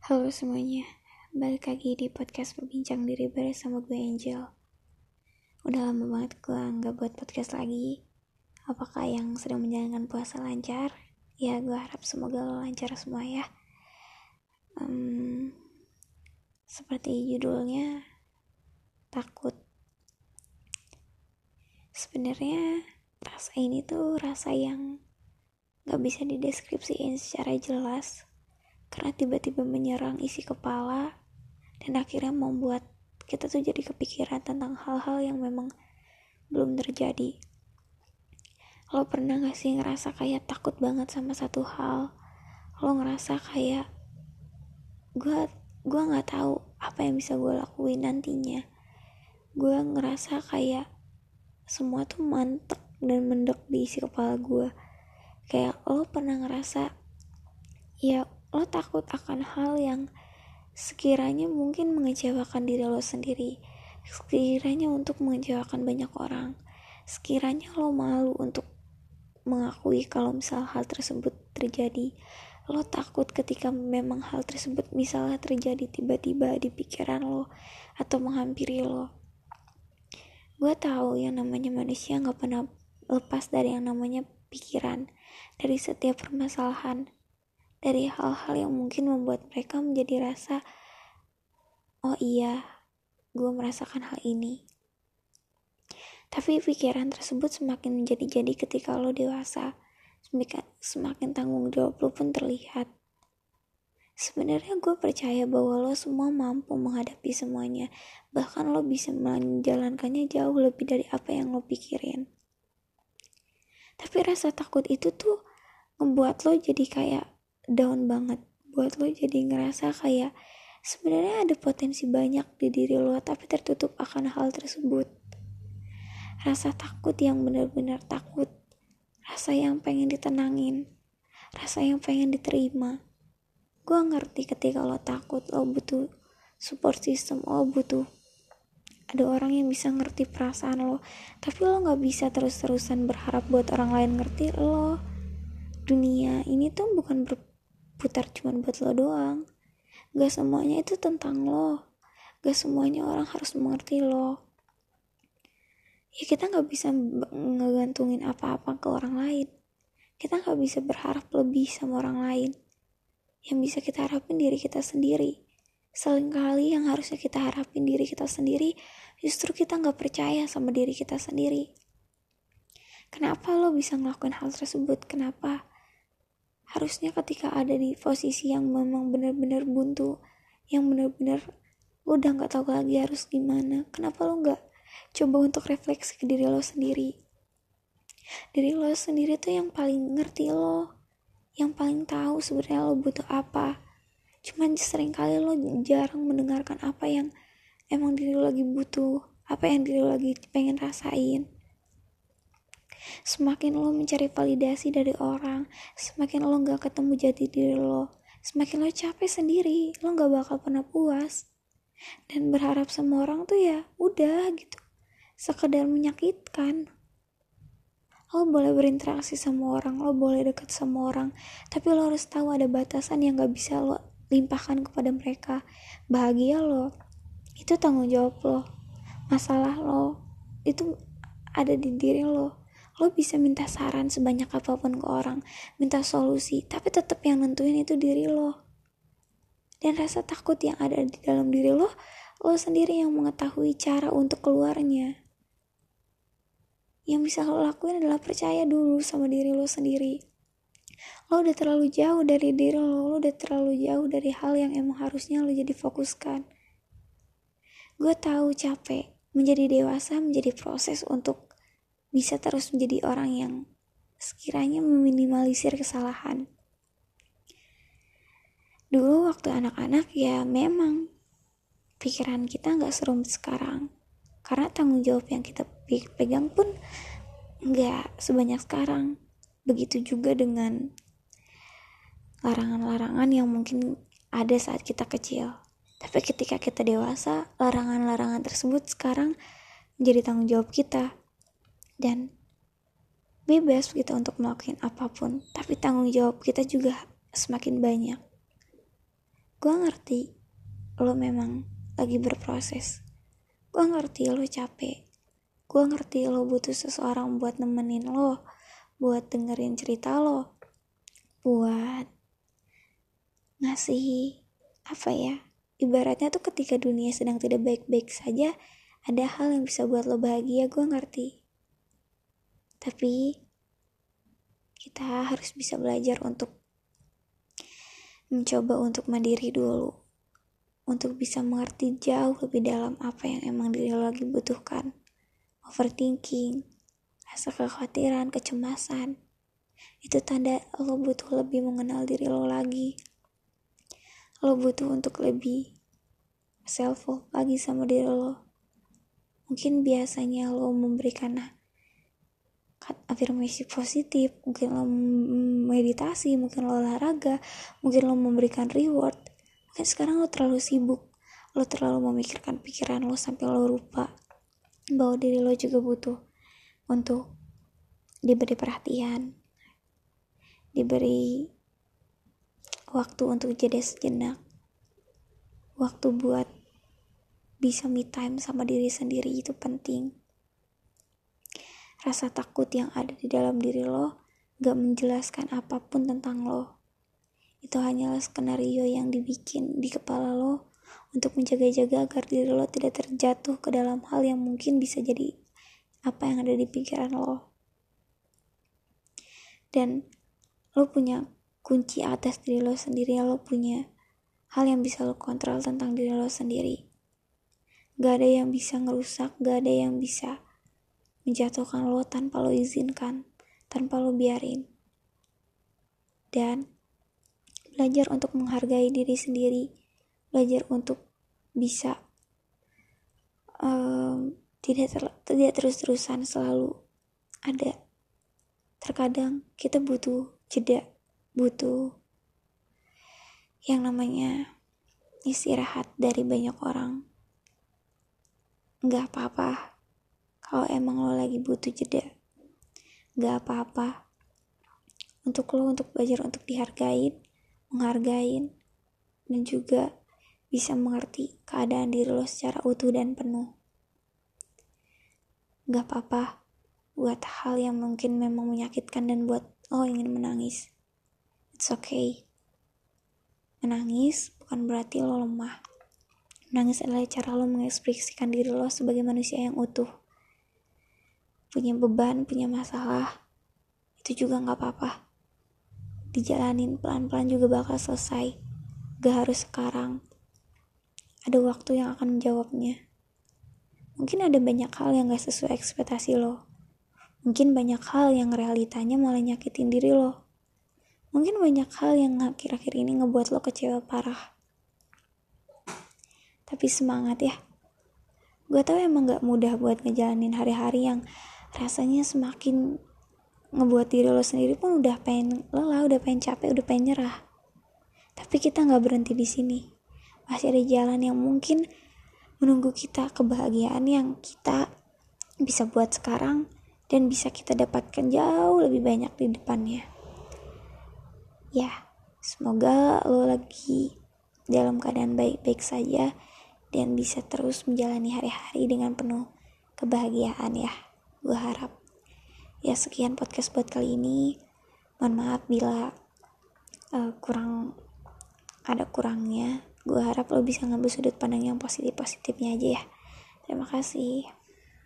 Halo semuanya, balik lagi di podcast Berbincang Diri bersama gue Angel. Udah lama banget gue nggak buat podcast lagi. Apakah yang sedang menjalankan puasa lancar? Ya gue harap semoga lo lancar semua ya. Um, Seperti judulnya Takut. Sebenarnya rasa ini tuh rasa yang gak bisa dideskripsiin secara jelas karena tiba-tiba menyerang isi kepala dan akhirnya membuat kita tuh jadi kepikiran tentang hal-hal yang memang belum terjadi. Lo pernah gak sih ngerasa kayak takut banget sama satu hal? Lo ngerasa kayak gue gue nggak tahu apa yang bisa gue lakuin nantinya. Gue ngerasa kayak semua tuh mantep dan mendek di isi kepala gue kayak lo pernah ngerasa ya lo takut akan hal yang sekiranya mungkin mengecewakan diri lo sendiri. Sekiranya untuk mengecewakan banyak orang. Sekiranya lo malu untuk mengakui kalau misal hal tersebut terjadi. Lo takut ketika memang hal tersebut misalnya terjadi tiba-tiba di pikiran lo atau menghampiri lo. Gue tahu yang namanya manusia nggak pernah lepas dari yang namanya pikiran dari setiap permasalahan dari hal-hal yang mungkin membuat mereka menjadi rasa oh iya gue merasakan hal ini. Tapi pikiran tersebut semakin menjadi-jadi ketika lo dewasa. Semakin, semakin tanggung jawab lo pun terlihat. Sebenarnya gue percaya bahwa lo semua mampu menghadapi semuanya. Bahkan lo bisa menjalankannya jauh lebih dari apa yang lo pikirin. Tapi rasa takut itu tuh ngebuat lo jadi kayak down banget. Buat lo jadi ngerasa kayak sebenarnya ada potensi banyak di diri lo tapi tertutup akan hal tersebut. Rasa takut yang benar-benar takut. Rasa yang pengen ditenangin. Rasa yang pengen diterima. Gue ngerti ketika lo takut lo butuh support system lo butuh ada orang yang bisa ngerti perasaan lo. Tapi lo nggak bisa terus-terusan berharap buat orang lain ngerti lo. Dunia ini tuh bukan ber putar cuman buat lo doang gak semuanya itu tentang lo gak semuanya orang harus mengerti lo ya kita gak bisa ngegantungin apa-apa ke orang lain kita gak bisa berharap lebih sama orang lain yang bisa kita harapin diri kita sendiri Seringkali yang harusnya kita harapin diri kita sendiri, justru kita gak percaya sama diri kita sendiri. Kenapa lo bisa ngelakuin hal tersebut? Kenapa? Harusnya ketika ada di posisi yang memang benar-benar buntu yang benar-benar lo udah nggak tahu lagi harus gimana kenapa lo nggak coba untuk refleksi ke diri lo sendiri? Diri lo sendiri tuh yang paling ngerti lo yang paling tahu sebenarnya lo butuh apa. Cuman sering kali lo jarang mendengarkan apa yang emang diri lo lagi butuh apa yang diri lo lagi pengen rasain Semakin lo mencari validasi dari orang, semakin lo gak ketemu jati diri lo, semakin lo capek sendiri, lo gak bakal pernah puas. Dan berharap sama orang tuh ya udah gitu, sekedar menyakitkan. Lo boleh berinteraksi sama orang, lo boleh deket sama orang, tapi lo harus tahu ada batasan yang gak bisa lo limpahkan kepada mereka. Bahagia lo, itu tanggung jawab lo. Masalah lo, itu ada di diri lo lo bisa minta saran sebanyak apa pun ke orang minta solusi tapi tetap yang nentuin itu diri lo. Dan rasa takut yang ada di dalam diri lo lo sendiri yang mengetahui cara untuk keluarnya. Yang bisa lo lakuin adalah percaya dulu sama diri lo sendiri. Lo udah terlalu jauh dari diri lo lo udah terlalu jauh dari hal yang emang harusnya lo jadi fokuskan. Gue tahu capek menjadi dewasa menjadi proses untuk bisa terus menjadi orang yang sekiranya meminimalisir kesalahan. Dulu waktu anak-anak ya memang pikiran kita nggak serumit sekarang. Karena tanggung jawab yang kita pegang pun nggak sebanyak sekarang. Begitu juga dengan larangan-larangan yang mungkin ada saat kita kecil. Tapi ketika kita dewasa, larangan-larangan tersebut sekarang menjadi tanggung jawab kita dan bebas kita untuk melakukan apa pun. Tapi tanggung jawab kita juga semakin banyak. Gue ngerti lo memang lagi berproses. Gue ngerti lo capek. Gue ngerti lo butuh seseorang buat nemenin lo buat dengerin cerita lo buat ngasih apa ya ibaratnya tuh ketika dunia sedang tidak baik-baik saja ada hal yang bisa buat lo bahagia gue ngerti tapi kita harus bisa belajar untuk mencoba untuk mandiri dulu. Untuk bisa mengerti jauh lebih dalam apa yang emang diri lo lagi butuhkan. Overthinking rasa kekhawatiran kecemasan. Itu tanda lo butuh lebih mengenal diri lo lagi. Lo butuh untuk lebih self love lagi sama diri lo. Mungkin biasanya lo memberikan afirmasi positif mungkin lo meditasi mungkin lo olahraga mungkin lo memberikan reward. Mungkin sekarang lo terlalu sibuk lo terlalu memikirkan pikiran lo sampai lo lupa bahwa diri lo juga butuh untuk diberi perhatian diberi waktu untuk jeda sejenak waktu buat bisa me time sama diri sendiri itu penting Rasa takut yang ada di dalam diri lo gak menjelaskan apa pun tentang lo. Itu hanyalah skenario yang dibikin di kepala lo untuk menjaga-jaga agar diri lo tidak terjatuh ke dalam hal yang mungkin bisa jadi apa yang ada di pikiran lo. Dan lo punya kunci atas diri lo sendiri, lo punya hal yang bisa lo kontrol tentang diri lo sendiri. Gak ada yang bisa ngerusak, gak ada yang bisa menjatuhkan lo tanpa lo izinkan, tanpa lo biarin. Dan belajar untuk menghargai diri sendiri, belajar untuk bisa um, tidak ter tidak terus-terusan selalu ada. Terkadang kita butuh jeda, butuh yang namanya istirahat dari banyak orang. Gak apa-apa kalau emang lo lagi butuh jeda gak apa-apa. Untuk lo untuk belajar untuk dihargain menghargain dan juga bisa mengerti keadaan diri lo secara utuh dan penuh. Gak apa-apa buat hal yang mungkin memang menyakitkan dan buat lo ingin menangis. It's okay. Menangis bukan berarti lo lemah. Menangis adalah cara lo mengekspresikan diri lo sebagai manusia yang utuh punya beban, punya masalah, itu juga nggak apa-apa. Dijalanin pelan-pelan juga bakal selesai. Gak harus sekarang. Ada waktu yang akan menjawabnya. Mungkin ada banyak hal yang gak sesuai ekspektasi lo. Mungkin banyak hal yang realitanya malah nyakitin diri lo. Mungkin banyak hal yang akhir-akhir ini ngebuat lo kecewa parah. Tapi semangat ya. Gue tau emang gak mudah buat ngejalanin hari-hari yang rasanya semakin ngebuat diri lo sendiri pun udah pengen lelah, udah pengen capek, udah pengen nyerah. Tapi kita nggak berhenti di sini. Masih ada jalan yang mungkin menunggu kita kebahagiaan yang kita bisa buat sekarang dan bisa kita dapatkan jauh lebih banyak di depannya. Ya, semoga lo lagi dalam keadaan baik-baik saja dan bisa terus menjalani hari-hari dengan penuh kebahagiaan ya gue harap ya sekian podcast buat kali ini. Mohon maaf bila uh, kurang ada kurangnya. Gue harap lo bisa ngambil sudut pandang yang positif positifnya aja ya. Terima kasih